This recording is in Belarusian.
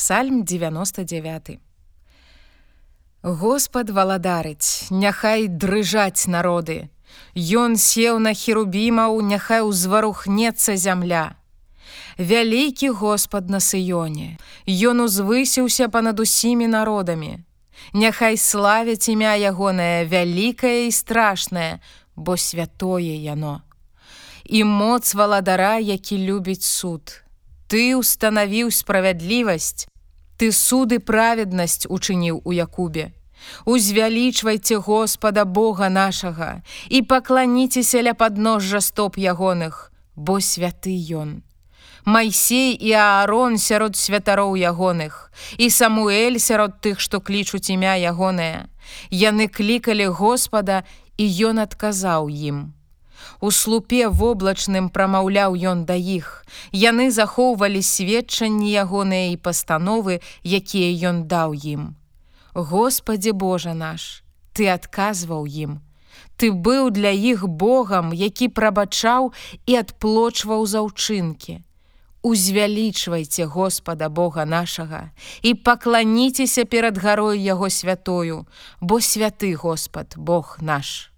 Псальм 99. Господ валадарыць, няхай дрыжаць народы. Ён сеў на херубімаў, няхай узварухнецца зямля. Вялікі Господ на сыёне. Ён узвысіўся панад усімі народамі. Няхай славяць імя ягонае вялікае і страшнае, бо святое яно. І моц валадара, які любіць суд. Ты устанавіў справядлівасць, Ты суды праведнасць учыніў у Якубе. Узвялічвайце Господа Бога нашага і пакланіцеся ля падножжа стоп ягоных, бо святы ён. Майсей і Аарон сярод святароў ягоных, і Самуэль сярод тых, што клічуць імя ягонае. Яны клікалі Господа, і ён адказаў ім. У слупе воблачным прамаўляў ён да іх. Яны захоўвалі сведчанні ягоныя і пастановы, якія ён даў ім. Господі Божа наш, Ты адказваў ім. Ты быў для іх Богам, які прабачаў і адплочваў заўчынкі. Узвялічвайце Господа Бога нашага і пакланіцеся перад гарой яго святою, бо святы Господ Бог наш.